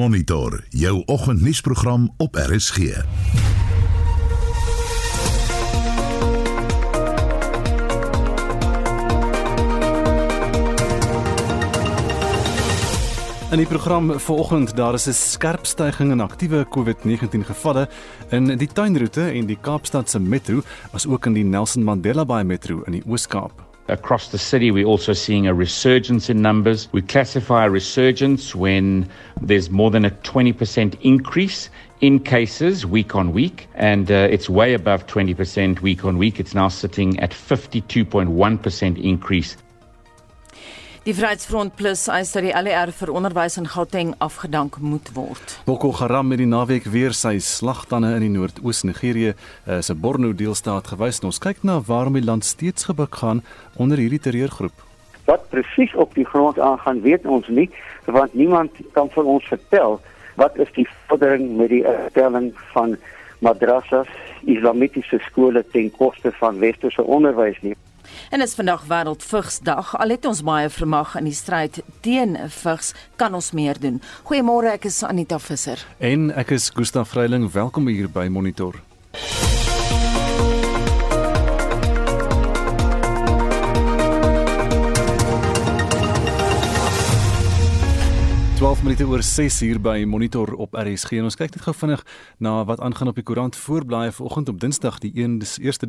Monitor jou oggendnuusprogram op RSG. In die program vanoggend daar is 'n skerp stygings in aktiewe COVID-19 gevalle in die tuinroete en die Kaapstad se metro, as ook in die Nelson Mandela Bay metro in die Oos-Kaap. Across the city, we're also seeing a resurgence in numbers. We classify a resurgence when there's more than a 20% increase in cases week on week, and uh, it's way above 20% week on week. It's now sitting at 52.1% increase. Die Vryheidsfront Plus eis dat die LER vir onderwys in Gauteng afgedank moet word. Boko Haram het die naweek weer sy slagtande in die Noord-Oos Nigerië uh, se Borno deelstaat gewys. Ons kyk na waarom die land steeds gebuk gaan onder hierdie terreurgroep. Wat presies op die grond aangaan, weet ons nie, want niemand kan vir ons vertel wat is die vordering met die erstelling van madrassas, islamitiese skole ten koste van westerse onderwys nie. En is vandag wêreldvigsdag. Al het ons baie vermag in die stryd teen vigs, kan ons meer doen. Goeiemôre, ek is Anita Visser. En ek is Gustaf Vreiling. Welkom hier by Monitor. 12 minute oor 6 uur by Monitor op RSG en ons kyk net gou vinnig na wat aangaan op die koerant voorblaaie vanoggend op Dinsdag die 1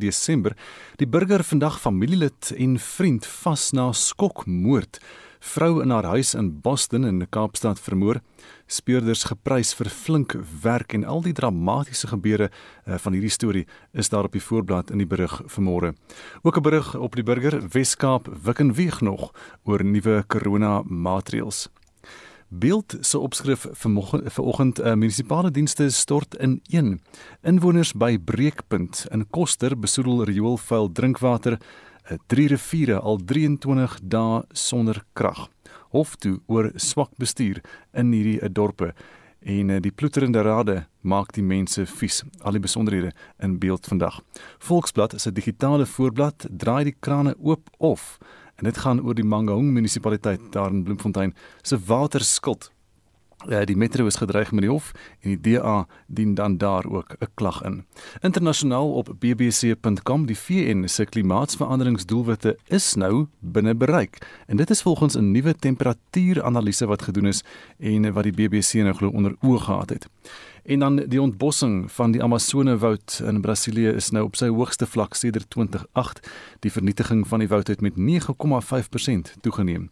Desember. Die burger vandag familielid en vriend vas na skokmoord. Vrou in haar huis in Boston in Kaapstad vermoor. Speurders geprys vir flink werk en al die dramatiese gebeure uh, van hierdie storie is daar op die voorblad in die berig vanmôre. Ook 'n berig op die burger Wes-Kaap wik en wieg nog oor nuwe corona maatreëls. Beeld se opskrif vanoggend uh, munisipale dienste stort in een. Inwoners by breekpunt in Koster besoedel rioolvuil drinkwater. 'n Drie riviere al 23 dae sonder krag. Hof toe oor swak bestuur in hierdie uh, dorpe en uh, die ploeterende rade maak die mense vies. Al die besonderhede in beeld vandag. Volksblad is 'n digitale voorblad, draai die krane oop of En dit gaan oor die Mangaung munisipaliteit daar in Bloemfontein se waterskuld. Ja, die metro is gedreig met die hof en die DA dien dan daar ook 'n klag in. Internasionaal op bbc.com die VN se klimaatsveranderingsdoelwitte is nou binne bereik en dit is volgens 'n nuwe temperatuuranalise wat gedoen is en wat die BBC nou glo onder oë gehad het. En dan die ontbossing van die Amazonewoud in Brasilië is nou op sy hoogste vlak sedert 2008. Die vernietiging van die woud het met 9,5% toegeneem.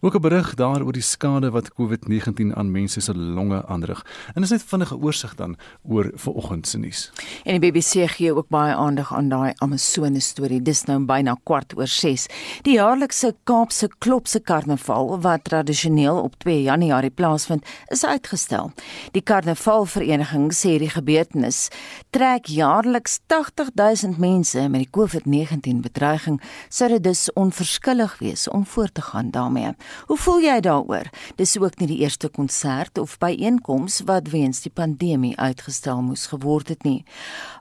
Ook 'n berig daar oor die skade wat COVID-19 aan mense se longe aanrig. En is net vinnige oorsig dan oor vanoggend se nuus. En die BBC gee ook baie aandag aan daai Amazone storie. Dis nou byna kwart oor 6. Die jaarlikse Kaapse Klopse Karnaval wat tradisioneel op 2 Januarie plaasvind, is uitgestel. Die karnaval vir vereniging sê die gebeurtenis trek jaarliks 80000 mense met die COVID-19 bedreiging, sou dit dus onverskillig wees om voort te gaan daarmee. Hoe voel jy daaroor? Dis ook nie die eerste konsert of byeenkoms wat weens die pandemie uitgestel moes geword het nie.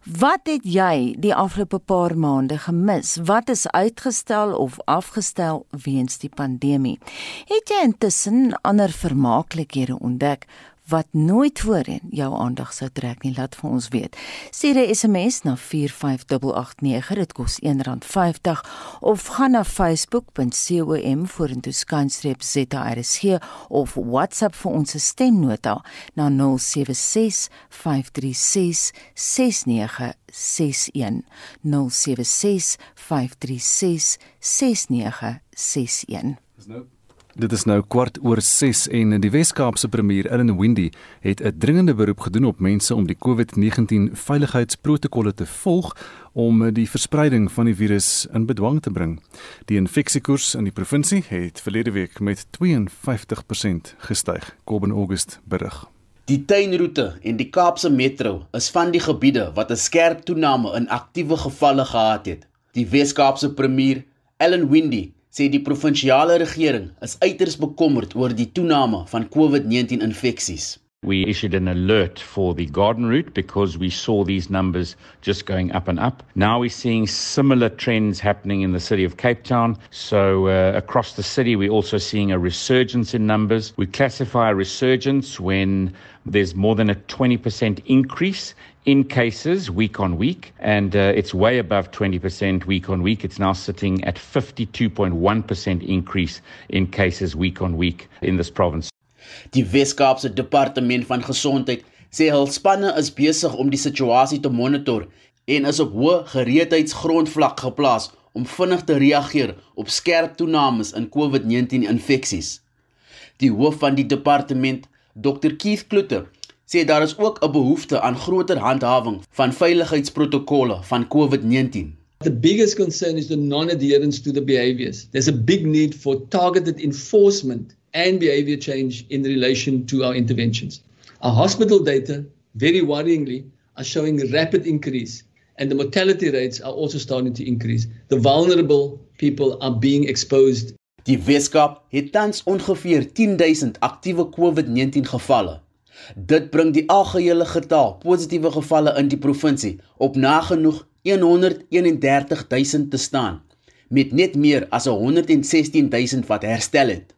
Wat het jy die afgelope paar maande gemis? Wat is uitgestel of afgestel weens die pandemie? Het jy intussen ander vermaaklikhede ontdek? Wat nooit voorheen jou aandag sou trek nie, laat vir ons weet. Stuur 'n SMS na 45889, dit kos R1.50 of gaan na facebook.com vorentoe skynstreep ZRSG of WhatsApp vir ons stemnota na 0765366961 0765366961 Dis nou Dit is nou kwart oor 6 en die Wes-Kaapse premier Ellen Windy het 'n dringende beroep gedoen op mense om die COVID-19 veiligheidsprotokolle te volg om die verspreiding van die virus in bedwang te bring. Die infeksiekoers in die provinsie het verlede week met 52% gestyg, Kobben August berig. Die tuinroete en die Kaapse metro is van die gebiede wat 'n skerp toename in aktiewe gevalle gehad het. Die Wes-Kaapse premier Ellen Windy sê die provinsiale regering is uiters bekommerd oor die toename van COVID-19 infeksies. We issued an alert for the garden route because we saw these numbers just going up and up. Now we're seeing similar trends happening in the city of Cape Town. So uh, across the city, we're also seeing a resurgence in numbers. We classify a resurgence when there's more than a 20% increase in cases week on week, and uh, it's way above 20% week on week. It's now sitting at 52.1% increase in cases week on week in this province. Die Wes-Kaapse Departement van Gesondheid sê hul spanne is besig om die situasie te monitor en is op hoë gereedheidsgrondvlak geplaas om vinnig te reageer op skerp toenames in COVID-19 infeksies. Die hoof van die departement, Dr Keith Klutter, sê daar is ook 'n behoefte aan groter handhawing van veiligheidsprotokolle van COVID-19. The biggest concern is the non-adherence to the behaviors. There's a big need for targeted enforcement and behavior change in relation to our interventions. Our hospital data, very worryingly, are showing a rapid increase, and the mortality rates are also starting to increase. The vulnerable people are being exposed. Die Weskaap het tans ongeveer 10000 aktiewe COVID-19 gevalle. Dit bring die algehele getal positiewe gevalle in die provinsie op nagenoeg 131000 te staan, met net meer as 116000 wat herstel het.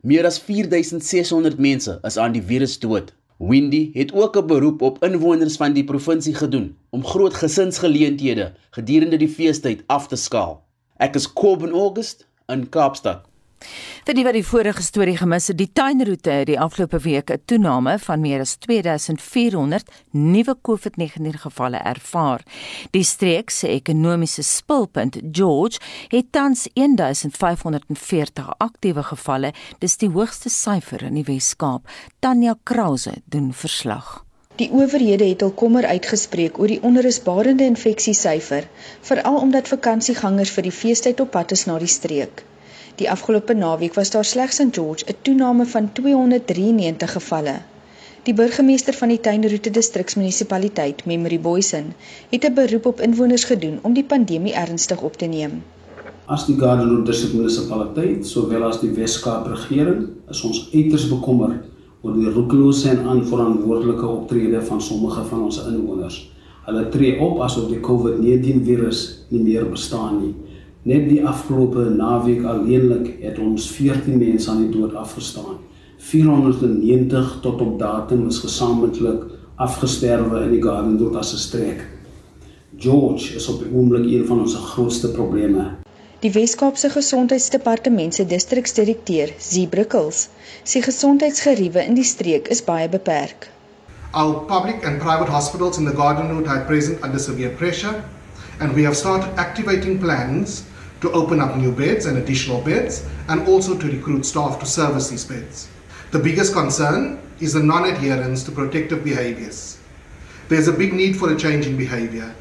Meer as 4600 mense is aan die virus dood. Windy het ook 'n beroep op inwoners van die provinsie gedoen om groot gesinsgeleenthede gedurende die feestyd af te skaal. Ek is Coben August in Kaapstad. Vir die wat die vorige storie gemis het, die tuinroete het die afgelope week 'n toename van meer as 2400 nuwe COVID-19 gevalle ervaar. Die streek se ekonomiese spulpunt, George, het tans 1540 aktiewe gevalle, dis die hoogste syfer in die Wes-Kaap. Tanya Krause doen verslag. Die owerhede het hul kommer uitgespreek oor die onrusbarende infeksiesyfer, veral omdat vakansiegangers vir die feestyd op pad is na die streek. Die afgelope naweek was daar slegs in George 'n toename van 293 gevalle. Die burgemeester van die Tuinroete distriksmunisipaliteit, Memory Boysen, het 'n beroep op inwoners gedoen om die pandemie ernstig op te neem. As die Gardenwood distriksmunisipaliteit sowel as die Wes-Kaap regering is ons uiters bekommerd oor die roekelose en onverantwoordelike optrede van sommige van ons inwoners. Hulle tree op asof die COVID-19 virus nie meer bestaan nie. Net die afgelope naweek alleenlik het ons 14 mense aan die dood afgestaan. 490 tot op datum is gesamentlik afgesterwe in die Gardenwood as 'n streek. George is op die oomblik een van ons grootste probleme. Die Wes-Kaapse Gesondheidsdepartement se distriksdirekteur, Zebrukkels, sê gesondheidsgeriewe in die streek is baie beperk. Our public and private hospitals in the Gardenwood are present under severe pressure and we have started activating plans to open up new beds and additional beds, and also to recruit staff to service these beds. The biggest concern is the non adherence to protective behaviors. There's a big need for a change in behavior.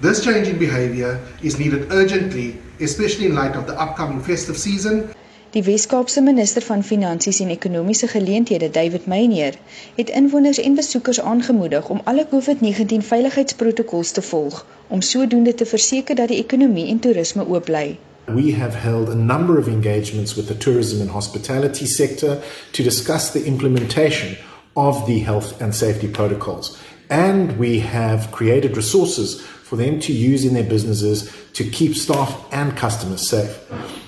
This change in behavior is needed urgently, especially in light of the upcoming festive season Die Wes-Kaapse minister van Finansies en Ekonomiese Geleenthede, David Meyer, het inwoners en besoekers aangemoedig om alle COVID-19 veiligheidsprotokolle te volg om sodoende te verseker dat die ekonomie en toerisme oop bly. We have held a number of engagements with the tourism and hospitality sector to discuss the implementation of the health and safety protocols. And we have created resources for them to use in their businesses to keep staff and customers safe.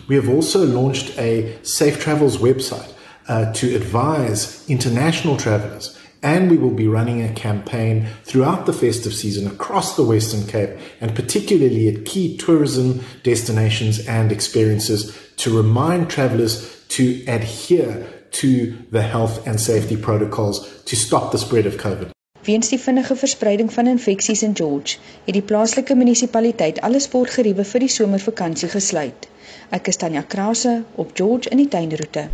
We have also launched a Safe Travels website uh, to advise international travelers. And we will be running a campaign throughout the festive season across the Western Cape and particularly at key tourism destinations and experiences to remind travelers to adhere to the health and safety protocols to stop the spread of COVID. Weens die vinnige verspreiding van infeksies in George, het die plaaslike munisipaliteit alle sportgeriewe vir die somervakansie gesluit. Ek is Tanya Krause op George in die tuinroete.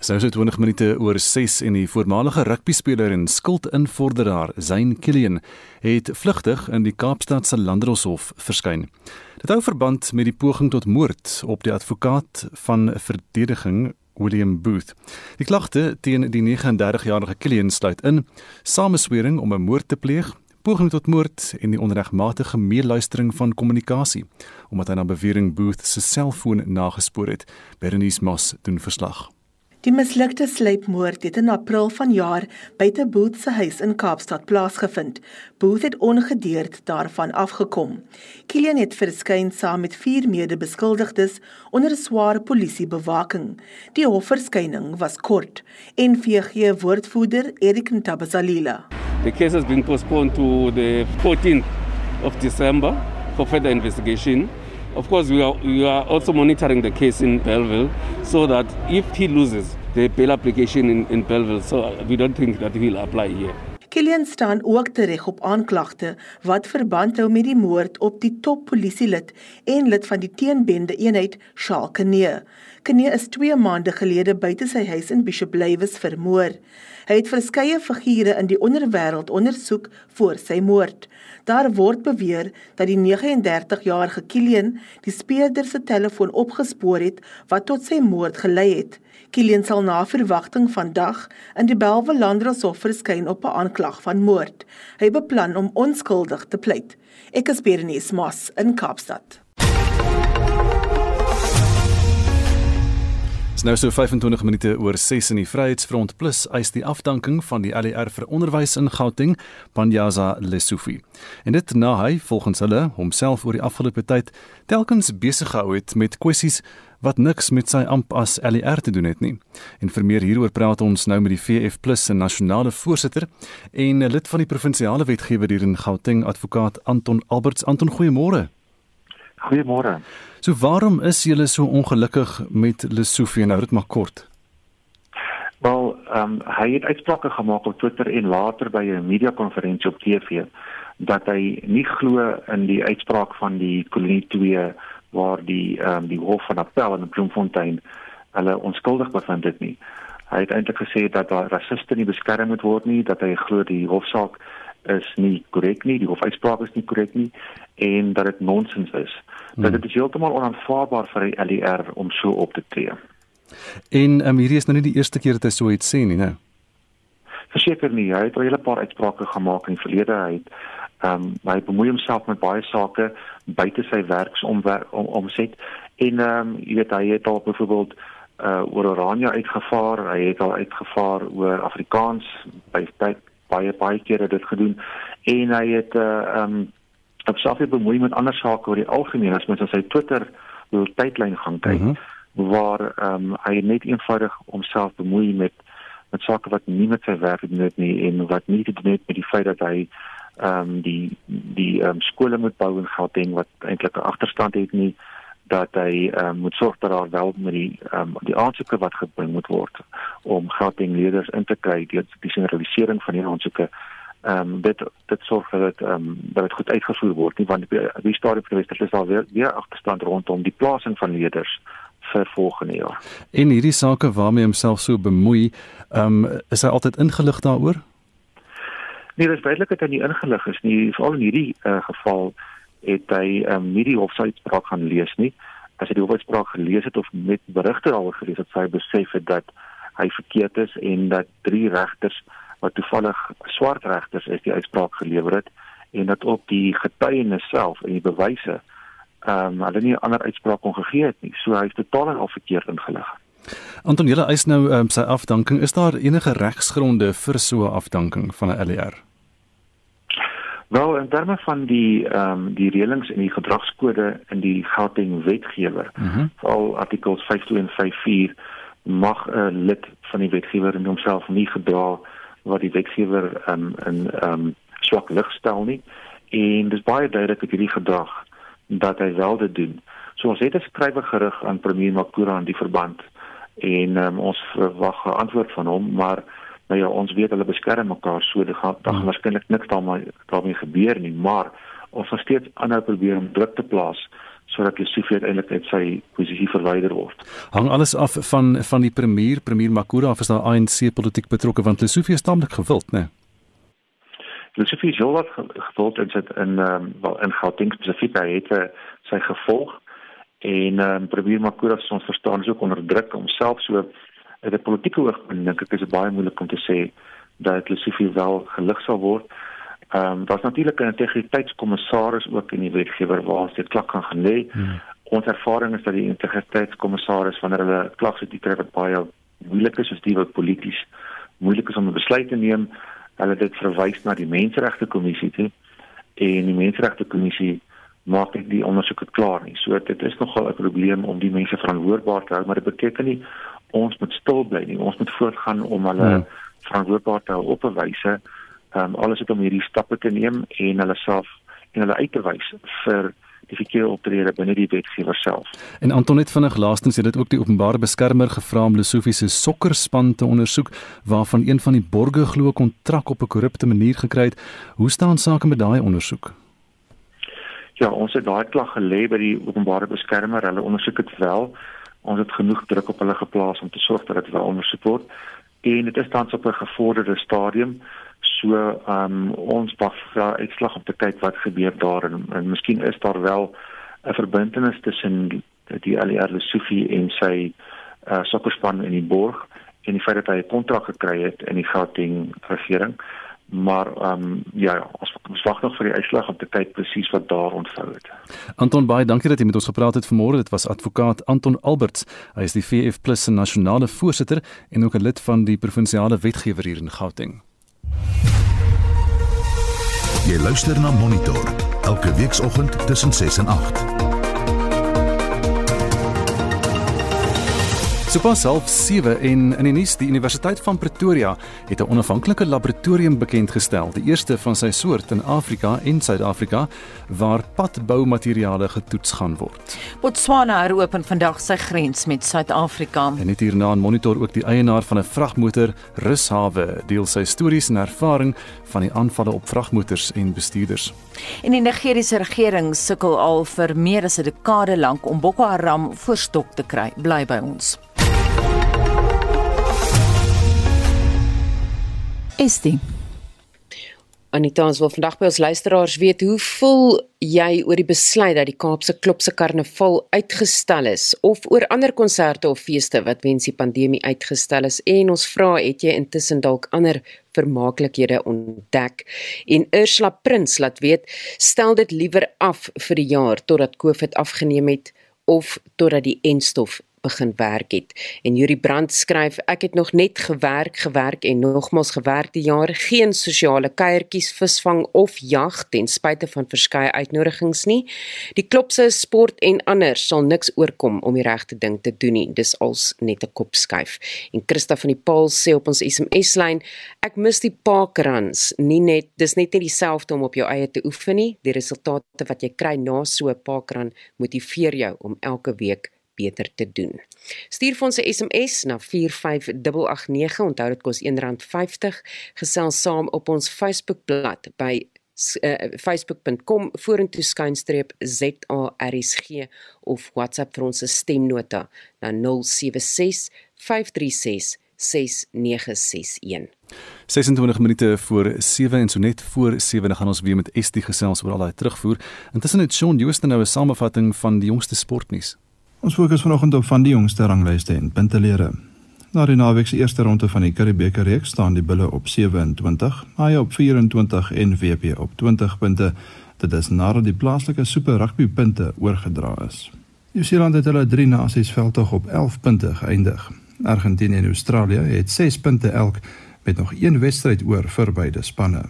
Sy is 20 minute oor 6 en die voormalige rugbyspeler en skuldinvorderaar, Zain Killian, het vlugtig in die Kaapstad se Landdroshof verskyn. Dit hou verband met die poging tot moord op die advokaat van verdediging William Booth. Die klagte teen die 39-jarige Killian sluit in sameswering om 'n moord te pleeg, poging tot moord en die onregmatige meeluistering van kommunikasie, omdat hy na bewering Booth se selfoon nagespoor het. Berenice Moss doen verslag. Die mislukte sleepmoord het in April vanjaar buite Booth se huis in Kaapstad plaasgevind. Booth het ongedeerd daarvan afgekom. Kilian het verskyn saam met vier mede-beskuldigdes onder swaar polisiebewaking. Die hofverskyning was kort en VG woordvoerder Erik Ntabazalila. The case has been postponed to the 14th of December for further investigation. Of course, we are, we are also monitoring the case in Belleville so that if he loses the bail application in, in Belleville, so we don't think that he'll apply here. Killian staan ook tereg op aanklagte wat verband hou met die moord op die top polisielid en lid van die teenbende eenheid Shalkene. Kene is 2 maande gelede buite sy huis in Bishop Lywes vermoor. Hy het verskeie figure in die onderwêreld ondersoek voor sy moord. Daar word beweer dat die 39-jarige Killian die speurder se telefoon opgespoor het wat tot sy moord gelei het. Killian sal na verwagting vandag in die Belwe Landdroshof verskyn op 'n aanklag van moord. Hy beplan om onskuldig te pleit. Ek is Berenice Moss in Kaapstad. Dis nou so 25 minute oor 6 in die Vryheidsfront plus eis die afdanking van die LER vir onderwys in Gauteng, Panjaza Lesufi. En dit na hy volgens hulle homself oor die afgelope tyd telkens besig gehou het met kwessies wat niks met sy amp as LER te doen het nie. En vir meer hieroor praat ons nou met die VF+ se nasionale voorsitter en lid van die provinsiale wetgewer hier in Gauteng, advokaat Anton Alberts. Anton, goeiemôre. Goeiemôre. So waarom is julle so ongelukkig met Lesofie nou dit maar kort? Wel, ehm um, hy het uitsprake gemaak op Twitter en later by 'n media konferensie op TV dat hy nie glo in die uitspraak van die kolonie 2 waar die ehm um, die hof van appel in Bloemfontein hulle onskuldig bevind het nie. Hy het eintlik gesê dat daar rasiste nie beskerm moet word nie, dat hy glo die hofsaak is nie korrek nie, die hofuitspraak is nie korrek nie en dat dit nonsens is. Hmm. Dat dit is heeltemal onaanvaarbaar vir die LER om so op te tree. En um, hierdie is nou nie die eerste keer dat hy so iets sê nie, né? Verseker nie, hy het al 'n hele paar uitsprake gemaak in verlede uit. Ehm um, hy bemoei homself met baie sake buite sy werksomset en ehm um, jy weet hy het al byvoorbeeld uh oor Oranje uitgevaar, hy het al uitgevaar oor Afrikaans by tyd baie baie kere dit gedoen en hy het uh, ehm um, op selfie bemoei met ander sake oor die algemeen as mens op sy Twitter tydlyn gaan kyk mm -hmm. waar ehm um, hy net eenvoudig homself bemoei met met sake wat nie met sy werk doen het nie en wat nie te doen het met die feit dat hy ehm um, die die ehm um, skole moet bou in Gauteng wat eintlik 'n agterstand het nie dat hy ehm um, moet sorg dat daar wel met die ehm um, die aansoeke wat gebring moet word om Gauteng leerders in te kry deur die sentralisering van die aansoeke ehm um, dit dit sorg dat ehm um, dat dit goed uitgevoer word nie want die, die stadium van die is daar weer weer agterstand rondom die plasing van leerders vir volgende jaar. En hierdie sake waarmee homself so bemoei, ehm um, is hy altyd ingelig daaroor? Nee, dis duidelik dat hy nie ingelig is nie. Veral in hierdie uh, geval het hy um, nie die hofsuitspraak gaan lees nie. As hy die hofsuitspraak gelees het of met berigte daaroor gelees het, sou hy besef het dat hy verkeerd is en dat drie regters wat toevallig swart regters is die uitspraak gelewer het en dat op die getuienis self en die bewyse ehm um, hulle nie 'n ander uitspraak kon gegee het nie. So hy is totaal en al verkeerd ingelig. Anton, julle eis nou um, sy afdanking. Is daar enige regsgronde vir so 'n afdanking van 'n LER? Wel, in terme van die ehm um, die reëlings en die gedragskode in die Gauteng wetgewer, mm -hmm. veral artikels 52 en 54 mag 'n lid van die wetgewer in homself nie gedra wat die wetgewer um, in ehm um, swak lig stel nie en dis baie duidelik dat hierdie gedrag dat hy wel dit doen. So ons het 'n skrywe gerig aan premier Makura in die verband en um, ons verwag 'n antwoord van hom, maar nou ja, ons weet hulle beskerm mekaar so dit gaan dan waarskynlik niks daarmee daarmee gebeur nie, maar ons gaan steeds aanhou probeer om druk te plaas sodat Lesofie uiteindelik uit sy posisie verwyder word. Hang alles af van van die premier, premier Makura of is daar ANC politiek betrokke want Lesofie is tamelik gewild, né? Nee? Lesofie is heel wat gewild in sit in ehm um, wel in Gauteng spesifiek hy het uh, sy gevolg en um, premier Makura se ons verstaan is ook onder druk om self so uit 'n politieke oogpunt dink ek is dit baie moeilik om te sê dat Lesofie wel gelig sal word. Ehm um, daar's natuurlik 'n integriteitskommissaris ook in die wetgewer waar ons dit klak kan gelê. Hmm. Ons ervaring is dat die integriteitskommissaris wanneer hulle klagte kry wat baie moeilik is soos die wat polities moeilik is om 'n besluit te neem, hulle dit verwys na die Menseregte Kommissie toe en die Menseregte Kommissie maak net die ondersoek klaar nie. So dit is nogal 'n probleem om die mense verantwoordbaar te hou, maar dit beteken nie ons moet stil bly nie. Ons moet voortgaan om hulle hmm. verantwoordbaar te hou op 'n wyse ehm um, alles om hierdie stappe te neem en hulle self en hulle uit te wys vir die verkeerde optrede binne die wetgewer self. En Antonet vinnig laastens het dit ook die openbare beskermer gevra om Lesofie se sokkerspan te ondersoek waarvan een van die borgers glo kontrak op 'n korrupte manier gekry het. Hoe staan sake met daai ondersoek? Ja, ons het daai klag gelê by die openbare beskermer. Hulle ondersoek dit wel. Ons het genoeg druk op hulle geplaas om te sorg dat dit wel ondersoek word. En dit is tans op 'n gevorderde stadium. So ehm um, ons wag vir uitslag om te kyk wat gebeur daar en, en miskien is daar wel 'n verbintenis tussen die ALR Lesofie en sy uh, sokkerspan in die borg en die feit dat hy 'n kontrak gekry het in die Gauteng regering. Maar ehm um, ja, ons, ons wag nog vir die uitslag om te kyk presies wat daar ontvou het. Anton Baai, dankie dat jy met ons gepraat het vanmôre. Dit was advokaat Anton Alberts. Hy is die VF+ se nasionale voorsitter en ook 'n lid van die provinsiale wetgewer hier in Gauteng. Jy luister na Monitor elke weekoggend tussen 6 en 8. Sopas half 7 en in die nuus die Universiteit van Pretoria het 'n onafhanklike laboratorium bekend gestel, die eerste van sy soort in Afrika en Suid-Afrika waar padboumateriale getoets gaan word. Botswana heropen vandag sy grens met Suid-Afrika. En net hierna monitor ook die eienaar van 'n vragmotor, Rushawe, deel sy stories en ervaring van die aanvalle op vragmotors en bestuurders. En die Nigeriese regering sukkel al vir meer as 'n dekade lank om Boko Haram voorstok te kry. Bly by ons. Estie. Anita, ons wil vandag by ons luisteraars weet hoe voel jy oor die besluit dat die Kaapse Klopse Karnaval uitgestel is of oor ander konserte of feeste wat weens die pandemie uitgestel is en ons vra het jy intussen dalk ander vermaaklikhede ontdek en Ursula Prins laat weet stel dit liewer af vir die jaar totdat COVID afgeneem het of totdat die enstof begin werk het. En Yuri Brand skryf: Ek het nog net gewerk, gewerk en nogmals gewerk die jaar, geen sosiale kuiertjies, visvang of jag ten spyte van verskeie uitnodigings nie. Die klopse sport en ander sal niks oorkom om die regte ding te doen nie. Dis als net 'n kopskuif. En Christa van die Paul sê op ons SMS-lyn: Ek mis die parkruns, nie net dis net nie dieselfde om op jou eie te oefen nie. Die resultate wat jy kry na so 'n parkrun motiveer jou om elke week beter te doen. Stuur vir ons 'n SMS na 45889. Onthou dit kos R1.50. Gesels saam op ons Facebookblad by uh, facebook.com vorentoe skynstreep ZARSG of WhatsApp vir ons stemnota na 076 536 6961. 26 minute voor 7 en so net voor 7 gaan ons weer met Estie gesels oor al daai terugvoer. Intussen het Shaun Jooste nou 'n samevatting van die jongste sportnuus. Ons fokus vanoggend op van die jongste ranglyste en puntelere. Na die naweek se eerste ronde van die Currie Beeker reeks staan die Bulle op 27, Haie op 24 en WP op 20 punte. Dit is nadat die plaaslike Super Rugby punte oorgedra is. Nieu-Seeland het hulle drie nasies veldtog op 11 punte geëindig. Argentinië en Australië het 6 punte elk met nog een wedstryd oor vir beide spanne.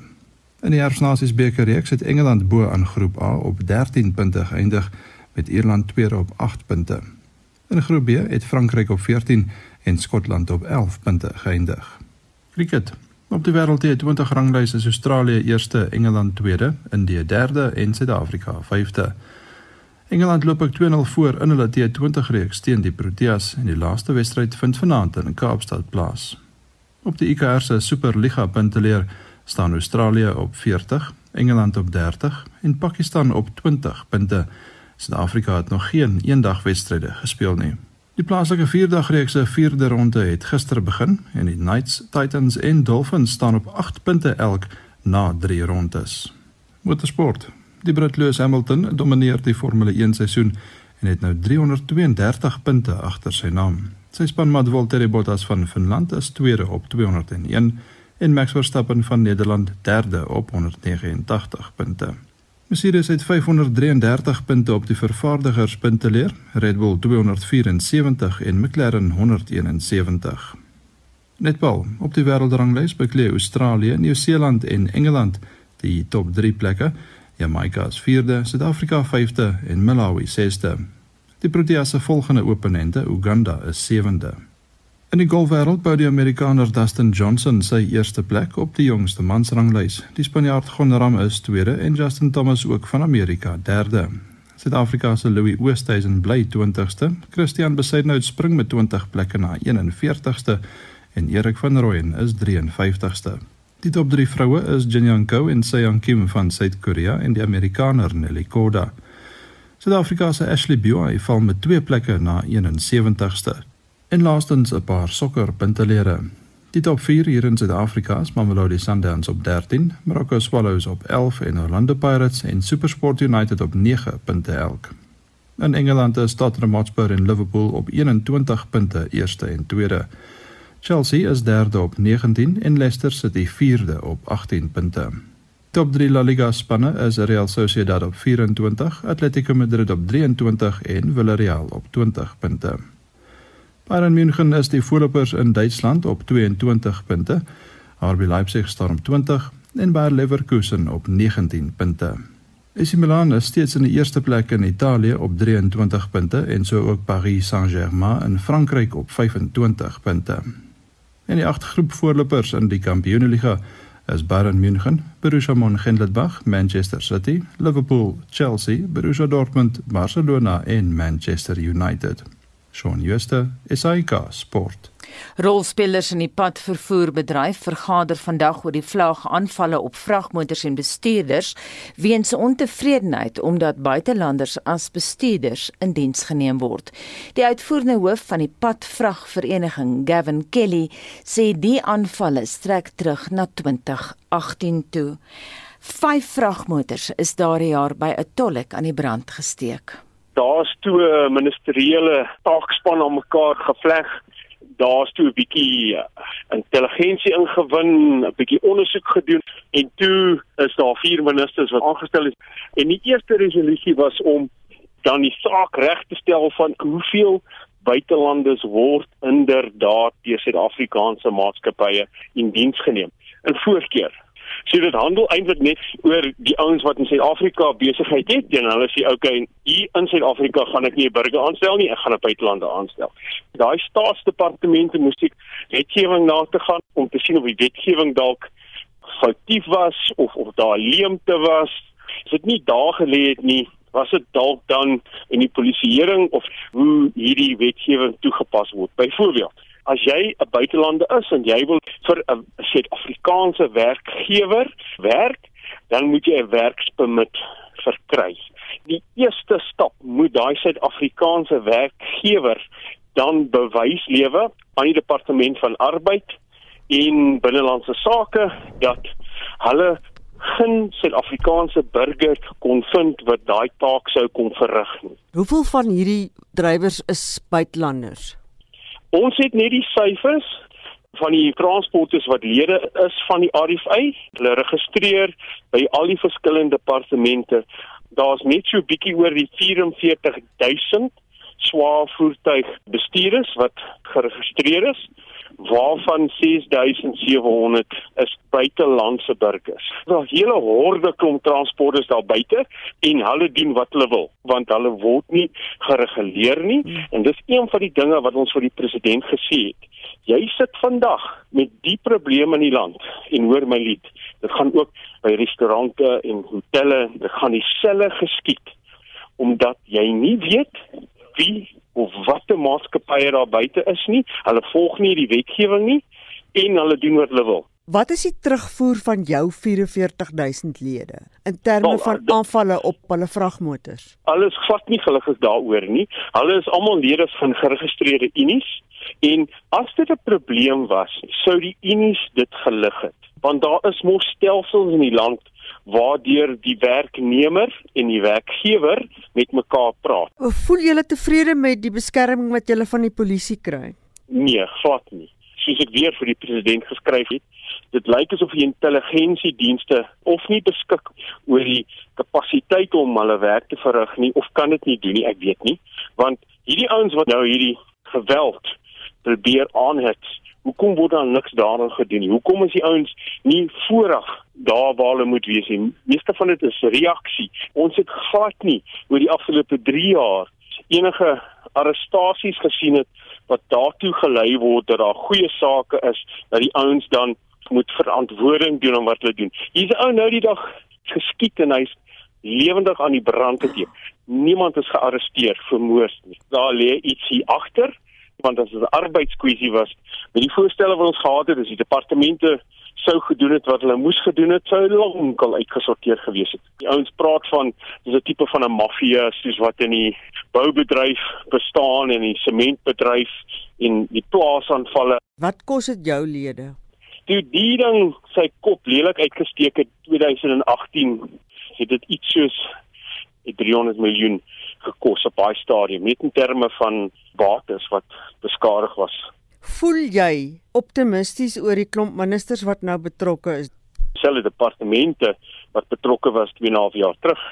In die Herfsnasies Beeker reeks het Engeland bo aan Groep A op 13 punte geëindig met Ierland tweede op 8 punte. In Groep B het Frankryk op 14 en Skotland op 11 punte geëindig. Cricket. Op die wêreld T20 ranglys is Australië eerste, Engeland tweede, Indië derde en Suid-Afrika vyfde. Engeland loop ook 2-0 voor in hulle T20 reeks teen die Proteas en die laaste wedstryd vind vanaand in Kaapstad plaas. Op die ICR se Superliga punteleer staan Australië op 40, Engeland op 30 en Pakistan op 20 punte. Suid-Afrika het nog geen eendagwedstryde gespeel nie. Die plaaslike vierdagreeks se vierde ronde het gister begin en die Knights, Titans en Dolphins staan op 8 punte elk na 3 rondes. Motorsport. Die Brit Lewis Hamilton domineer die Formule 1 seisoen en het nou 332 punte agter sy naam. Sy spanmaat Valtteri Bottas van Finland is tweede op 201 en Max Verstappen van Nederland derde op 189 punte. Mercedes het 533 punte op die vervaardigerspunteleer, Red Bull 274 en McLaren 171. Netbal op die wêreldranglys beklee Australië, Nieu-Seeland en Engeland die top 3 plekke. Jamaica is 4de, Suid-Afrika 5de en Malawi 6de. Die Proteas se volgende opponente, Uganda, is 7de. In die golfwêreld bou die Amerikaner Dustin Johnson sy eerste plek op die jongste mansranglys. Die Spanjaard Gon Ram is tweede en Justin Thomas ook van Amerika derde. Suid-Afrika se Louis Oosthuizen bly 20ste. Christian Besaidnout spring met 20 plekke na 41ste en Erik van Rooyen is 53ste. Die top 3 vroue is Jin Young Ko en Seong Kim van Suid-Korea en die Amerikaner Nelly Korda. Suid-Afrika se Ashley Buy val met 2 plekke na 71ste. En laastens 'n paar sokkerpuntelere. Die top 4 hier in Suid-Afrika is Mamelodi Sundowns op 13, Morocco Swallows op 11 en Orlando Pirates en SuperSport United op 9 punte elk. In Engeland is Tottenham Hotspur en Liverpool op 21 punte eerste en tweede. Chelsea is derde op 19 en Leicester City vierde op 18 punte. Top 3 La Liga spanne is Real Sociedad op 24, Atletico Madrid op 23 en Villarreal op 20 punte. Bayern München is die voorlopers in Duitsland op 22 punte. RB Leipzig staan op 20 en Bayer Leverkusen op 19 punte. AC Milan is steeds in die eerste plek in Italië op 23 punte en so ook Paris Saint-Germain in Frankryk op 25 punte. En die agt groep voorlopers in die Kampioenliga is Bayern München, Borussia Mönchengladbach, Manchester City, Liverpool, Chelsea, Borussia Dortmund, Barcelona en Manchester United. Shaun Schuster, SAK Sport. Rolspelers in die padvervoerbedryf vergader vandag oor die vlaagaanvalle op vragmotors en bestuurders weens ontevredenheid omdat buitelanders as bestuurders in diens geneem word. Die uitvoerende hoof van die padvragvereniging, Gavin Kelly, sê die aanvalle strek terug na 2018 toe. Vyf vragmotors is daardie jaar by 'n tollik aan die brand gesteek daar's toe 'n ministeriële taakspan aan mekaar gevleg. Daar's toe 'n bietjie uh, intelligensie ingewin, 'n bietjie ondersoek gedoen en toe is daar vier ministers wat aangestel is. En die eerste resolusie was om dan die saak reg te stel van hoeveel buitelanders word inderdaad deur Suid-Afrikaanse maatskappye in diens geneem. In voorkeur So dit handel eintlik net oor die ouens wat in Suid-Afrika besigheid het en hulle sê okay, hier in Suid-Afrika gaan ek nie 'n burger aanstel nie, ek gaan 'n buitelande aanstel. Daai staatsdepartemente moes ek wetgewing na te gaan om te sien of die wetgewing dalk foutief was of of daar leemte was. Is dit nie daar gelê het nie? Was dit dalk dan in die polisieering of hoe hierdie wetgewing toegepas word? Byvoorbeeld as jy 'n buitelander is en jy wil vir 'n Suid-Afrikaanse werkgewer werk, dan moet jy 'n werkspermit verkry. Die eerste stap moet daai Suid-Afrikaanse werkgewer dan bewys lewe aan die departement van arbeid en binnelandse sake dat hulle geen Suid-Afrikaanse burger kon vind wat daai taak sou kon verrig nie. Hoeveel van hierdie drywers is buitelanders? Ons het net die syfers van die transporters wat lede is van die RFI. Hulle registreer by al die verskillende departemente. Daar's net so bietjie oor die 44000 swaar voertuig bestuurders wat geregistreer is waarvan 6700 is buitelandse burgers. Daar hele horde klomp transporters daar buite en hulle doen wat hulle wil want hulle word nie gereguleer nie hmm. en dis een van die dinge wat ons vir die president gesê het. Jy sit vandag met die probleme in die land en hoor my lied. Dit gaan ook by restaurante en hotelle, dit gaan dieselfde geskied omdat jy nie weet wie of watter maatskappye daar buite is nie. Hulle volg nie die wetgewing nie en hulle doen wat hulle wil. Wat is die terugvoer van jou 44000 lede in terme well, van aanvalle op hulle vragmotors? Alles vat nie gelukkig daaroor nie. Hulle is almal lede van geregistreerde unies en as dit 'n probleem was, sou die unies dit gelig het. Want daar is mos stelsels in die land waardeur die werknemer en die werkgewer met mekaar praat. Voel julle tevrede met die beskerming wat julle van die polisie kry? Nee, glad nie. Soos ek weer vir die president geskryf het, dit lyk asof die intelligensiedienste of nie beskik oor die kapasiteit om hulle werk te verrig nie of kan dit nie doen nie, ek weet nie, want hierdie ouens wat nou hierdie geweld probeer aanhet Hoekom word daar niks daaraan gedoen nie? Hoekom is die ouens nie voorag daar waar hulle moet wees nie? Meeste van dit is reaksie. Ons het glad nie oor die afgelope 3 jaar enige arrestasies gesien het wat daartoe gelei word dat daar goeie sake is dat die ouens dan moet verantwoording doen om wat hulle doen. Hier's 'n ou nou die dag geskiet en hy's lewendig aan die brand gekeer. Niemand is gearresteer vir moord nie. Daar lê iets hier agter want as dit 'n arbeidskwessie was, met die voorstelle wat ons gehad het, is die departemente sou gedoen het wat hulle moes gedoen het, sou lank al uitgesorteer gewees het. Die ouens praat van dis 'n tipe van 'n maffia soos wat in die boubedryf bestaan en die sementbedryf en die plaasaanvalle. Wat kos dit jou lede? Toe die ding sy kop lelik uitgesteek het 2018, het dit iets soos 300 miljoen gekos op daai stadium net in terme van bates wat beskadig was. Voel jy optimisties oor die klomp ministers wat nou betrokke is? Selfe departemente wat betrokke was 2,5 jaar terug.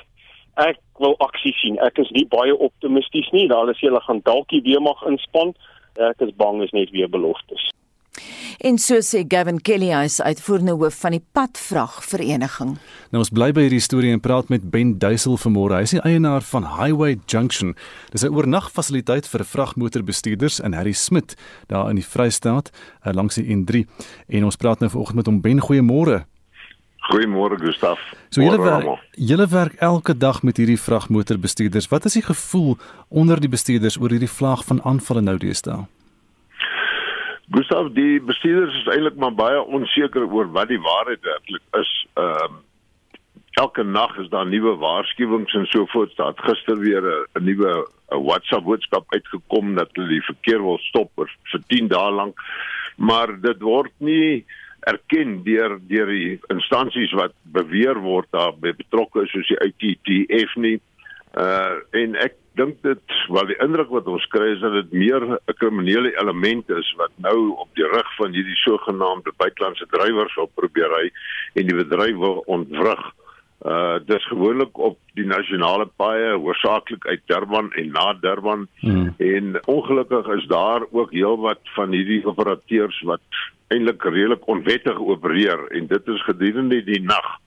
Ek wil aksie sien. Ek is nie baie optimisties nie. Daar is hulle gaan dalk weer mag inspann. Ek is bang is net weer beloftes. En so sê Gavin Kelly hy is uitvoerende hoof van die padvrag vereniging. Nou ons bly by hierdie storie en praat met Ben Duisel vanmôre. Hy is die eienaar van Highway Junction. Dis 'n oornagfasiliteit vir vragmotorbestuurders in Harry Smit daar in die Vrystaat uh, langs die N3. En ons praat nou vanoggend met hom Ben. Goeiemôre. Goeiemôre Gustaf. So julle werk, julle werk elke dag met hierdie vragmotorbestuurders. Wat is die gevoel onder die bestuurders oor hierdie vlaag van aanvalle nou deesdae? Gustav, die bestuurders is eintlik maar baie onseker oor wat die waarheid werklik is. Ehm uh, elke nag is daar nuwe waarskuwings en so voort. Daar het gister weer 'n nuwe WhatsApp boodskap uitgekom dat hulle die verkeer wil stop vir, vir 10 dae lank. Maar dit word nie erken deur deur die instansies wat beweer word daar betrokke is soos die ITTF nie. Uh en ek dink dit wel die indruk wat ons kry is dat dit meer 'n kriminele element is wat nou op die rug van hierdie sogenaamde buitelandse drywers op probeer ry en die bedryf wil ontwrig. Uh dis gewoonlik op die nasionale paaie hoofsaaklik uit Durban en na Durban hmm. en ongelukkig is daar ook heelwat van hierdie operateurs wat eintlik redelik onwettig opereer en dit is gedurende die nag.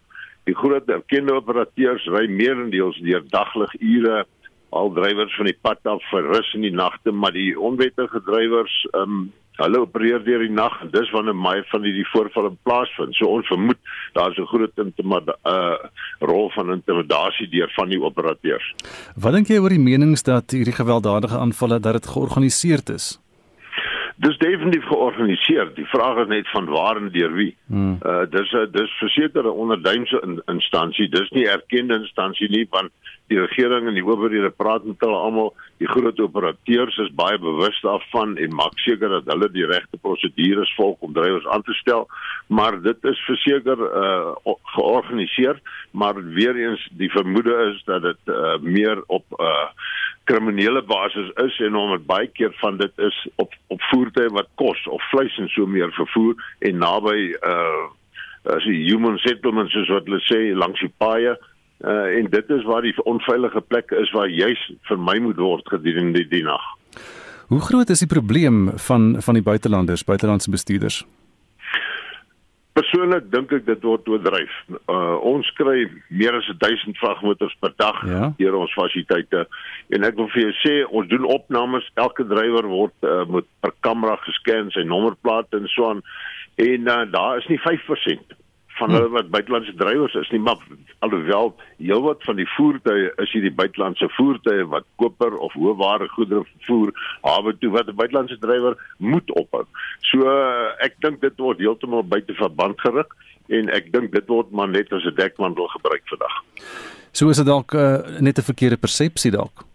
Die groot erkende operateurs ry meerendeels deur daglig ure al drywers van die pad af vir rus in die nagte, maar die onwettige drywers, um, hulle opereer deur die nag en dis wanneer my van hierdie voorvalle plaasvind. So ons vermoed daar's 'n groot intimida uh rol van intimidasie deur van die operateurs. Wat dink jy oor die menings dat hierdie gewelddadige aanvalle dat dit georganiseerd is? Dis definitief georganiseer. Die vraag is net van waar en deur wie. Hmm. Uh dis 'n dis verseker 'n onderduimse in, instansie. Dis nie erkende instansie nie want die regering en die owerhede praat met hulle almal. Die groot operateurs is baie bewus daarvan en maak seker dat hulle die regte prosedures volg om drywers aan te stel. Maar dit is verseker uh georganiseer, maar weer eens die vermoede is dat dit uh meer op uh kriminele basis is en omdat baie keer van dit is op op voertuie wat kos of vleis en so meer vervoer en naby uh as die human settlements soos wat hulle sê langs die paaie uh en dit is waar die onveilige plekke is waar juis vermy moet word gedurende die, die nag. Hoe groot is die probleem van van die buitelanders, buitelandse bestuurders? Persoonlik dink ek dit word oordryf. Uh ons kry meer as 1000 vragmotors per dag ja. deur ons fasiliteite en ek wil vir jou sê ons doen opnames. Elke drywer word uh, met per kamera gesken, sy nommerplaat en so aan en uh, daar is nie 5% van hulle wat buitelandse drywers is nie maar alhoewel heelwat van die voertuie is hierdie buitelandse voertuie wat koper of hoëware goedere vervoer hawe toe wat 'n buitelandse drywer moet ophou. So ek dink dit word heeltemal buite verband geruk en ek dink dit word maar net as 'n dekmantel gebruik vandag. So is dit dalk uh, net 'n verkeerde persepsie dalk.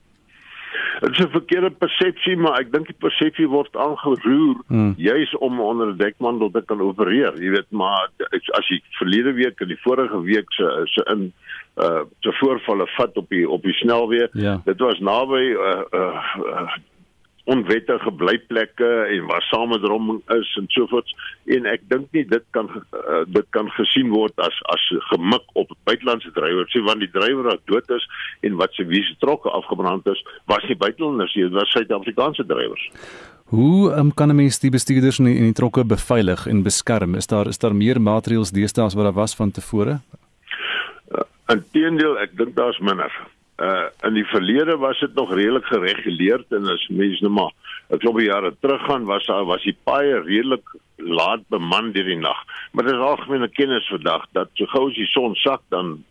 Dit is 'n verkeerde persepsie, maar ek dink die persepsie word aangeroer hmm. juis om onder 'n dekmantel te kan opereer. Jy weet, maar as jy verlede week en die vorige week se se in uh te voorvalle vat op die op die snelweë, ja. dit was naby uh uh, uh onwettige blyplekke en waar samedromming is en so voort en ek dink nie dit kan uh, dit kan gesien word as as gemik op buitelandse drywers sê want die drywer wat dood is en wat se wie se trokke afgebrand is was nie buitelanders nie was Suid-Afrikaanse drywers Hoe um, kan 'n mens die bestuurders in die, in die trokke beveilig en beskerm? Is daar is daar meer maatreëls deesdae as wat daar was van tevore? Uh, Inteendeel, ek dink daar's minder. Uh in die verlede was dit nog redelik gereguleer en as mense nou maar 'n klomp jare teruggaan was daar was die paai redelik laat beman deur die nag. Maar dit is algemene kennis vandag dat so gou as die son sak dan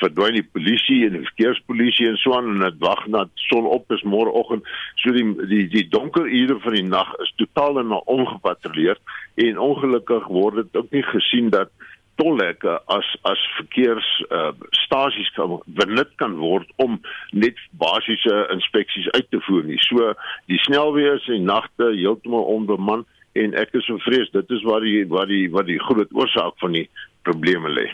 verdwyn die polisie en die verkeerspolisie en so aan en dit wag na son op is môreoggend so die die die donker ure van die nag is totaal en ongepatrolleer en ongelukkig word dit ook nie gesien dat tolhekke as as verkeers uh, kan benut kan word om net basiese inspeksies uit te voer nie. So die snelweë is en nagte heeltemal onbeman en ek is so vrees dit is waar die waar die wat die groot oorsaak van die probleme lê.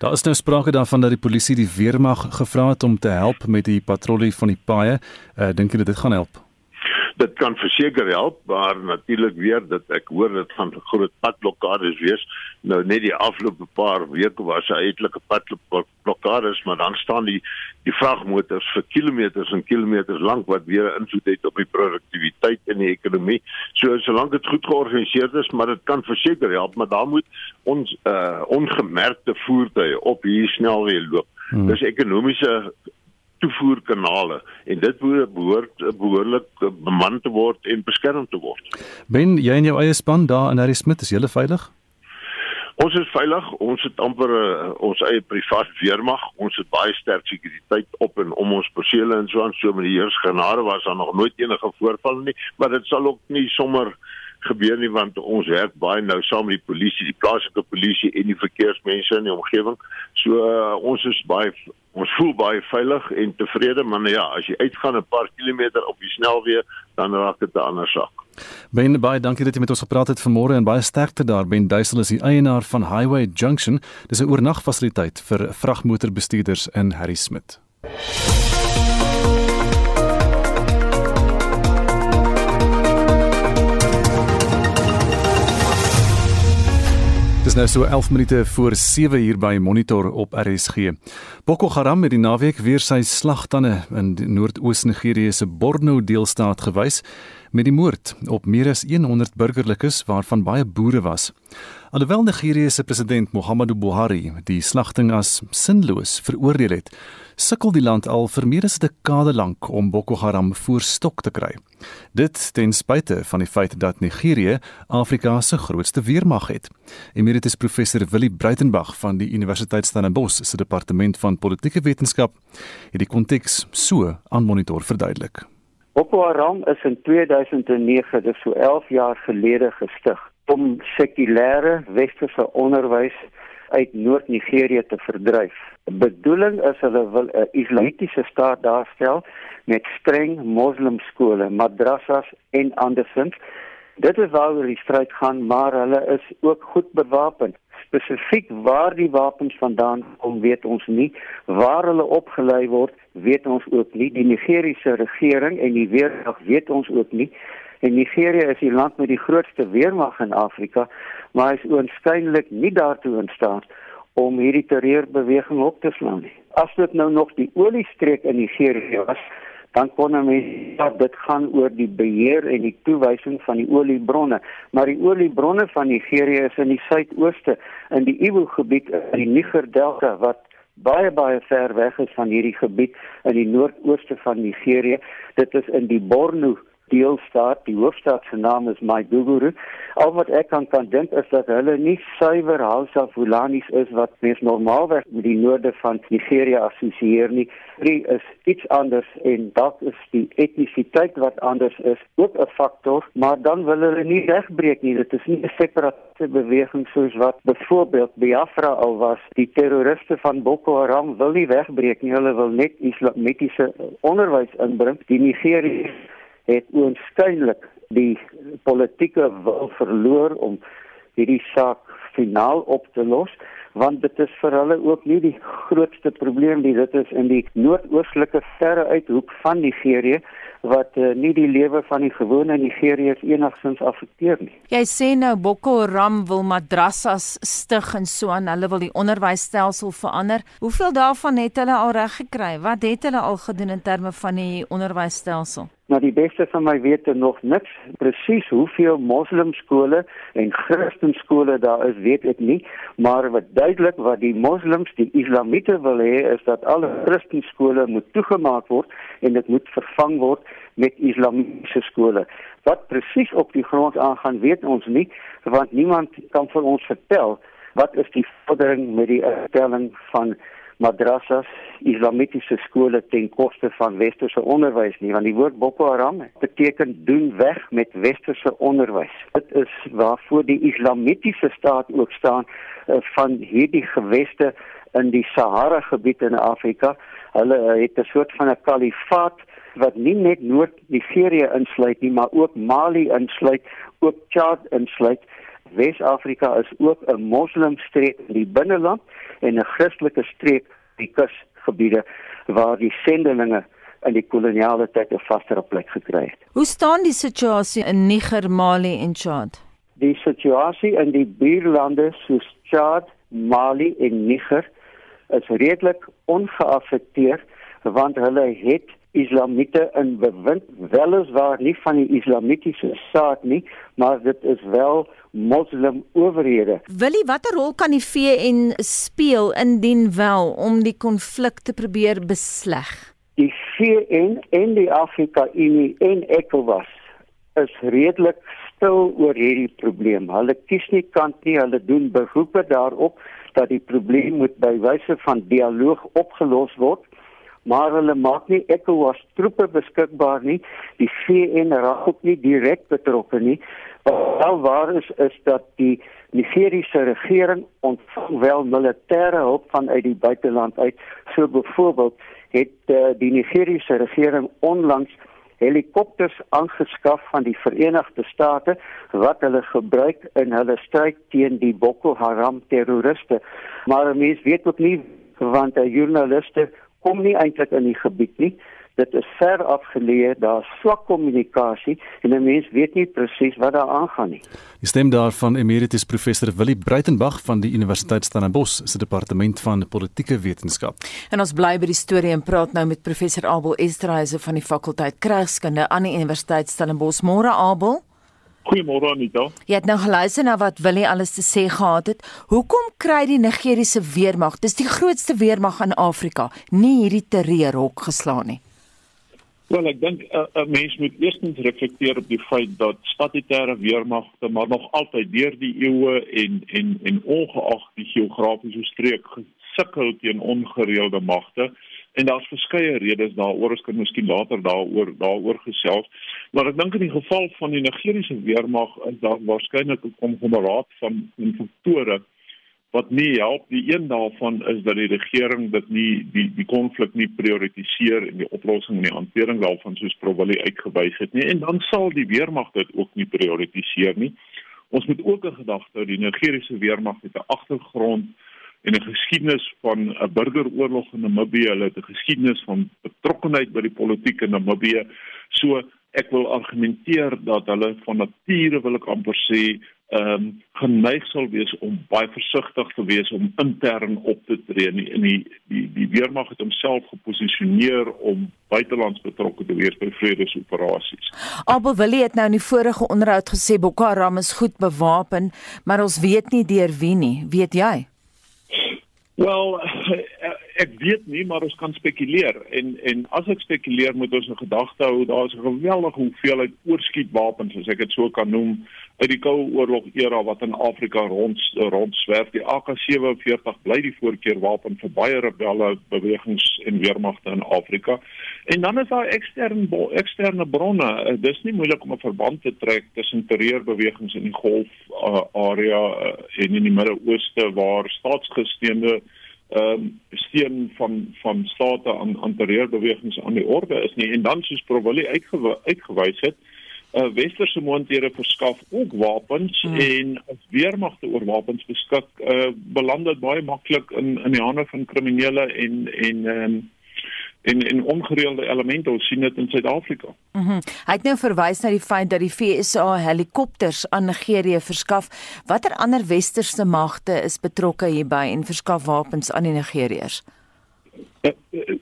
Daar is nou sprake daarvan dat die polisie die weermag gevra het om te help met die patrollie van die paaie. Uh, Dink dit gaan help? Dit kan verseker help maar natuurlik weer dat ek hoor dit gaan groot padblokkades wees. Nou net die afgelope paar weke was 'n uitelike padblokkades maar dan staan die die vragmotors vir kilometers en kilometers lank wat weer invloed het op die produktiwiteit in die ekonomie so solank dit goed georganiseer is maar dit kan verseker help maar daar moet ons uh, ongemerkte voertuie op hier snelweë loop. Hmm. dis ekonomiese toevoerkanale en dit behoort behoorlik beman te word en beskerm te word. Ben jy en jou eie span daar in Harry Smith is julle veilig? Ons is veilig. Ons het amper uh, ons eie privaat weermag. Ons het baie sterk sekuriteit op en om ons persele en so aan so met die Here se genade was daar nog nooit enige voorval nie, maar dit sal ook nie sommer gebeur nie want ons werk baie nou saam met die polisie, die plaaslike polisie en die verkeersmense in die omgewing. So uh, ons is baie ons voel baie veilig en tevrede, maar nou ja, as jy uitgaan 'n paar kilometer op die snelweë, dan raak dit 'n ander saak. Ben baie dankie dat jy met ons gepraat het vanmôre en baie sterkte daar. Ben Duisel is die eienaar van Highway Junction. Dis 'n oornagfasiliteit vir vragmotorbestuurders in Harry Smith. Dis nou so 11 minute voor 7 uur by Monitor op RSG. Boko Haram het die naweek weer sy slagtande in Noord-Oos Nigerië se Borno deelstaat gewys met die moord op meer as 100 burgerlikes waarvan baie boere was. Alhoewel Nigerië se president Muhammadu Buhari die slagting as sinloos veroordeel het, sukkel die land al vir meer as 'n dekade lank om Boko Haram voor stok te kry. Dit ten spyte van die feit dat Nigerië Afrika se grootste weermag het. Emeritus professor Willie Breitenberg van die Universiteit Stellenbosch se departement van politieke wetenskap het die konteks so aan monitor verduidelik. Boko Haram is in 2009, dis so 11 jaar gelede gestig om sekulêre westerse onderwys uit Noord-Nigerië te verdryf. Die bedoeling is hulle wil 'n islamitiese staat daarstel met streng moslimskole, madrassas en andersins. Dit is waaroor die stryd gaan, maar hulle is ook goed bewapen. Spesifiek waar die wapens vandaan kom, weet ons nie. Waar hulle opgelei word, weet ons ook nie. Die Nigeriese regering en die weermag weet ons ook nie. En Nigerië is die land met die grootste weermag in Afrika, maar is oënskynlik nie daartoe in staat om hierdie terreurbeweging op te slaan nie. As dit nou nog die oliestreek in Nigerië was, dan kon mens ja, dit gaan oor die beheer en die toewysing van die oliebronne, maar die oliebronne van Nigerië is in die suidooste in die Ibo gebied in die Niger Delta wat baie baie ver weg is van hierdie gebied in die noordooste van Nigerië. Dit is in die Borno deelstaat, die hoofstad se naam is Maiduguri. Al wat ek kan kan dink is dat hulle nie suiwer Hausa Fulanis is wat mens normaalweg met die noorde van Nigeria assosieer nie. Dit is iets anders en dalk is die etnisiteit wat anders is ook 'n faktor, maar dan wil hulle nie wegbreek nie. Dit is nie 'n separatiste beweging soos wat byvoorbeeld Biafra al was. Die terroriste van Boko Haram wil nie wegbreek nie. Hulle wil net islamitiese onderwys inbring. Die Nigeriërs het oënskynlik die politieke wil verloor om hierdie saak finaal op te los want dit is vir hulle ook nie die grootste probleem nie dit is in die noordoostelike verre uithoek van Nigerië wat uh, nie die lewe van die gewone Nigeriërs enigsins affekteer nie. Jy sê nou Boko Haram wil madrassas stig en so aan hulle wil die onderwysstelsel verander. Hoeveel daarvan het hulle al reg gekry? Wat het hulle al gedoen in terme van die onderwysstelsel? Na die beste van my wete nog niks. Presies hoeveel moslimskole en christenskole daar is weet ek nie. Maar wat duidelik wat die moslems die islamiete wil hê is dat alle christenskole moet toegemaak word en dit moet vervang word met islamitiese skole. Wat presies op die grond aangaan weet ons nie want niemand kan vir ons vertel wat is die vordering met die erstelling van madrassas islamitiese skole ten koste van westerse onderwys nie want die woord Boko Haram beteken doen weg met westerse onderwys. Dit is waarvoor die islamitiese staat ook staan uh, van hierdie geweste in die Sahara gebied in Afrika. Hulle uh, het 'n soort van 'n kalifaat wat nie net Noord-Nigerië insluit nie maar ook Mali insluit ook Chad insluit Wes-Afrika is ook 'n moslimstreek in die binneland en 'n Christelike streek die kusgebiede waar die sendelinge in die koloniale tyd 'n vaster plek gekry het. Hoe staan die situasie in Niger, Mali en Chad? Die situasie in die buurlande soos Chad, Mali en Niger is redelik ongeaffekteer want hulle het islamiete in bewind weliswaar nie van die islamitiese staat nie maar dit is wel moslim owerhede. Willie, watter rol kan die VN speel indien wel om die konflik te probeer besleg? Die VN en die Afrika Unie en ECOWAS is redelik stil oor hierdie probleem. Hulle kies nie kant nie, hulle doen beroepe daarop dat die probleem moet by wyse van dialoog opgelos word maar hulle maak nie ECOWAS troepe beskikbaar nie. Die VN raak ook nie direk betrokke nie. Wat wel waar is is dat die Nigeriese regering ontvang wel militêre hulp vanuit die buiteland uit. So byvoorbeeld het uh, die Nigeriese regering onlangs helikopters aangeskaf van die Verenigde State wat hulle gebruik in hulle stryd teen die Boko Haram terroriste. Maar mense weet ook nie want 'n joernaliste kom nie eintlik in die gebied nie. Dit is ver afgeleë, daar's swak kommunikasie en 'n mens weet nie presies wat daar aangaan nie. Die stem daarvan Emeritus Professor Willie Breitenberg van die Universiteit Stellenbosch se departement van politieke wetenskap. En ons bly by die storie en praat nou met professor Abel Esterhuise van die fakulteit Krygskunde aan die Universiteit Stellenbosch. Môre Abel. Goeiemôre Anita. Jy het nou geluister na wat Willie alles te sê gehad het. Hoekom kry die Nigeriese weermag, dis die grootste weermag in Afrika, nie hierdie terreurhok geslaan nie? Wel, ek dink 'n uh, uh, mens moet eerstens reflekteer op die feit dat statutêre weermagte maar nog altyd deur die eeue en en en ongeag die geografiese streek gesukkel teen ongereelde magte. En daar's verskeie redes daaroor. Ons kan miskien later daaroor daaroor gesels. Maar ek dink in die geval van die Nigeriese weermag is daar waarskynlik 'n konglomeraat van faktore wat nie help. Die een daarvan is dat die regering dit nie die die konflik nie prioritiseer en die oplossing en die hantering daarvan soos Provalie uitgewys het nie. En dan sal die weermag dit ook nie prioritiseer nie. Ons moet ook 'n gedagte hou die Nigeriese weermag het 'n agtergrond en 'n geskiedenis van 'n burgeroorlog in Namibië. Hulle het 'n geskiedenis van betrokkeheid by die politiek in Namibië. So ek wil argumenteer dat hulle van nature wil ek amper sê ehm um, geneig sal wees om baie versigtig te wees om intern op te tree in die in die die, die weermag het homself geposisioneer om buitelands betrokke te wees by vredesoperasies. Abel Willie het nou in die vorige onderhoud gesê Boko Haram is goed bewapen, maar ons weet nie deur wie nie. Weet jy? Wel, ek weet nie, maar ons kan spekuleer en en as ek spekuleer moet ons 'n gedagte hou, daar's 'n geweldige hoeveelheid oorskietwapens as ek dit so kan noem uit die Koue Oorlog era wat in Afrika rond rondswerf. Die AK47 bly die voorkeurwapen vir baie rebelle bewegings en weermagte in Afrika. En dan is daar eksterne eksterne bronne. Uh, dis nie moeilik om 'n verband te trek tussen terreurbewegings in die Golf uh, area uh, en in die Midde-Ooste waar staatsgesteende ehm um, steen van van state aan aan terreurbewegings aan die orde is nie en dan soos Provalie uitgewy, uitgewys het uh, westerse moondhede verskaf ook wapens hmm. en as weermagte oor wapens beskik uh, beland dit baie maklik in in die hande van kriminele en en ehm um, en en ongereelde elemente ons sien dit in Suid-Afrika. Mm Hy het nou verwys na die feit dat die FSA helikopters aan Nigerië verskaf. Watter ander westerse magte is betrokke hierby en verskaf wapens aan die Nigeriërs? Uh,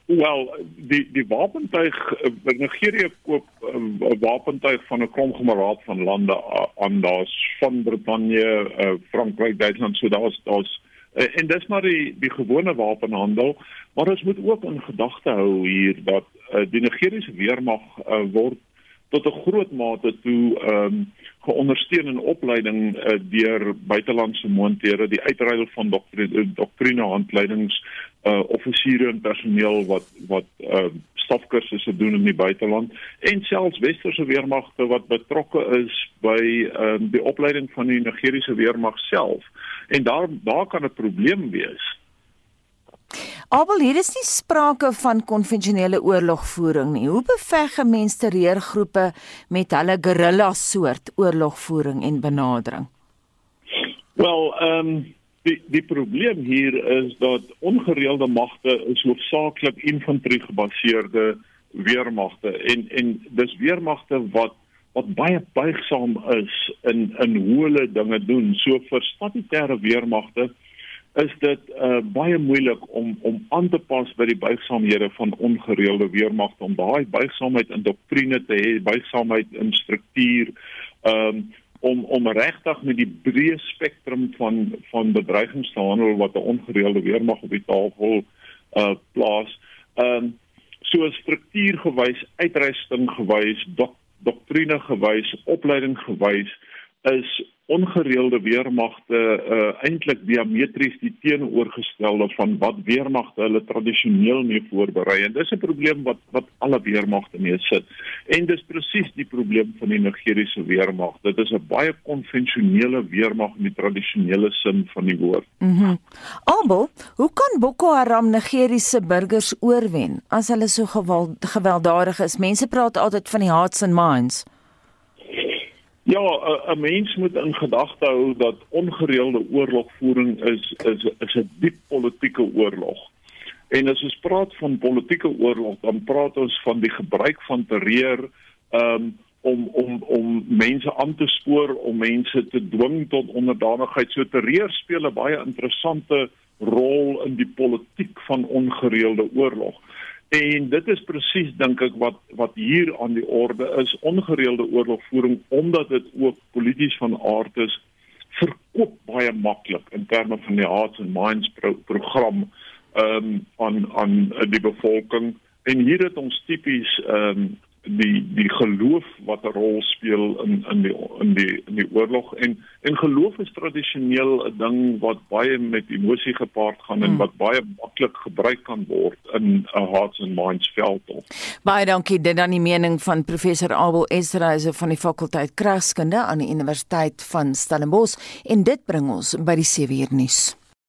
wel die die wapentuig uh, Nigeria koop 'n uh, wapentuig van 'n kromgemeraad van lande aan daar's van Brittanje, uh, Frankryk, Duitsland, so daar's daar's uh, en dis maar die die gewone wapenhandel, maar ons moet ook in gedagte hou hier dat uh, die Nigeriese weermag uh, word tot 'n groot mate toe ehm um, geondersteun in opleiding uh, deur buitelandse moonthede die uitruil van doktrine doktrine handleidings uh offisiere en personeel wat wat uh stafkursusse doen in die buiteland en selfs westerse weermagte wat betrokke is by uh die opleiding van die Nigeriese weermag self en daar daar kan 'n probleem wees. Abel hier is nie sprake van konvensionele oorlogvoering nie. Hoe beveg gemenste reergroepe met hulle guerrilla soort oorlogvoering en benadering? Wel, ehm um, Die die probleem hier is dat ongereelde magte is hoofsaaklik infanterie gebaseerde weermagte en en dis weermagte wat wat baie buigsaam is in in hoe hulle dinge doen. So vir statutêre weermagte is dit uh, baie moeilik om om aan te pas by die buigsaamhede van ongereelde weermagte om daai buigsaamheid in doktrine te hê, buigsaamheid in struktuur. Um, om om regtig met die breë spektrum van van bedreigings te handel wat 'n ongereelde weermag op die tafel uh plaas. Um, so struktuurgewys, uitrusting gewys, dok, doktrine gewys, opleiding gewys is ongereelde weermagte uh, eintlik diametries die teenoorgestelde van wat weermagte hulle tradisioneel mee voorberei en dis 'n probleem wat wat alle weermagte mee sit en dis presies die probleem van die Nigeriese weermag dit is 'n baie konvensionele weermag in die tradisionele sin van die woord Mhm. Mm Albo, hoe kan Boko Haram Nigeriese burgers oorwen as hulle so gewelddadig is? Mense praat altyd van die hearts and minds. Ja, 'n mens moet in gedagte hou dat ongereelde oorlogvoering is is is 'n diep politieke oorlog. En as ons praat van politieke oorlog, dan praat ons van die gebruik van terreur um, om om om mense aan te spoor, om mense te dwing tot onderdanigheid. So terreur speel 'n baie interessante rol in die politiek van ongereelde oorlog. En dit is presies dink ek wat wat hier aan die orde is ongereelde oorlogvoering omdat dit ook polities van aard is verkoop baie maklik in terme van die Hearts and Minds pro program ehm um, aan aan die bevolking. En hier het ons tipies ehm um, die die geloof wat 'n rol speel in in die in die in die oorlog en en geloof is tradisioneel 'n ding wat baie met emosie gepaard gaan en hmm. wat baie maklik gebruik kan word in 'n hearts and minds veld. Baie dankie dit dan die mening van professor Abel Ezra van die fakulteit kragskunde aan die Universiteit van Stellenbosch en dit bring ons by die 7 uur nuus.